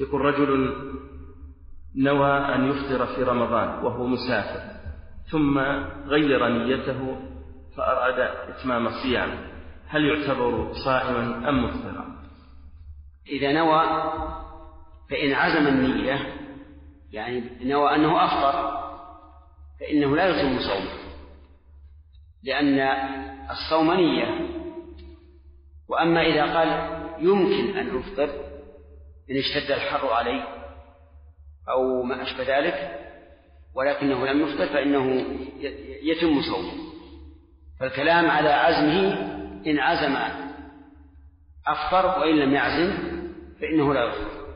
يقول رجل نوى أن يفطر في رمضان وهو مسافر ثم غير نيته فأراد إتمام الصيام. هل يعتبر صائما أم مفطرا؟ إذا نوى فإن عزم النية يعني نوى أنه أفطر فإنه لا يتم صومه لأن الصوم نية. وأما إذا قال يمكن أن أفطر إن اشتد الحر علي أو ما أشبه ذلك ولكنه لم يفطر فإنه يتم صومه. فالكلام على عزمه إن عزم أفطر وإن لم يعزم فإنه لا يفطر.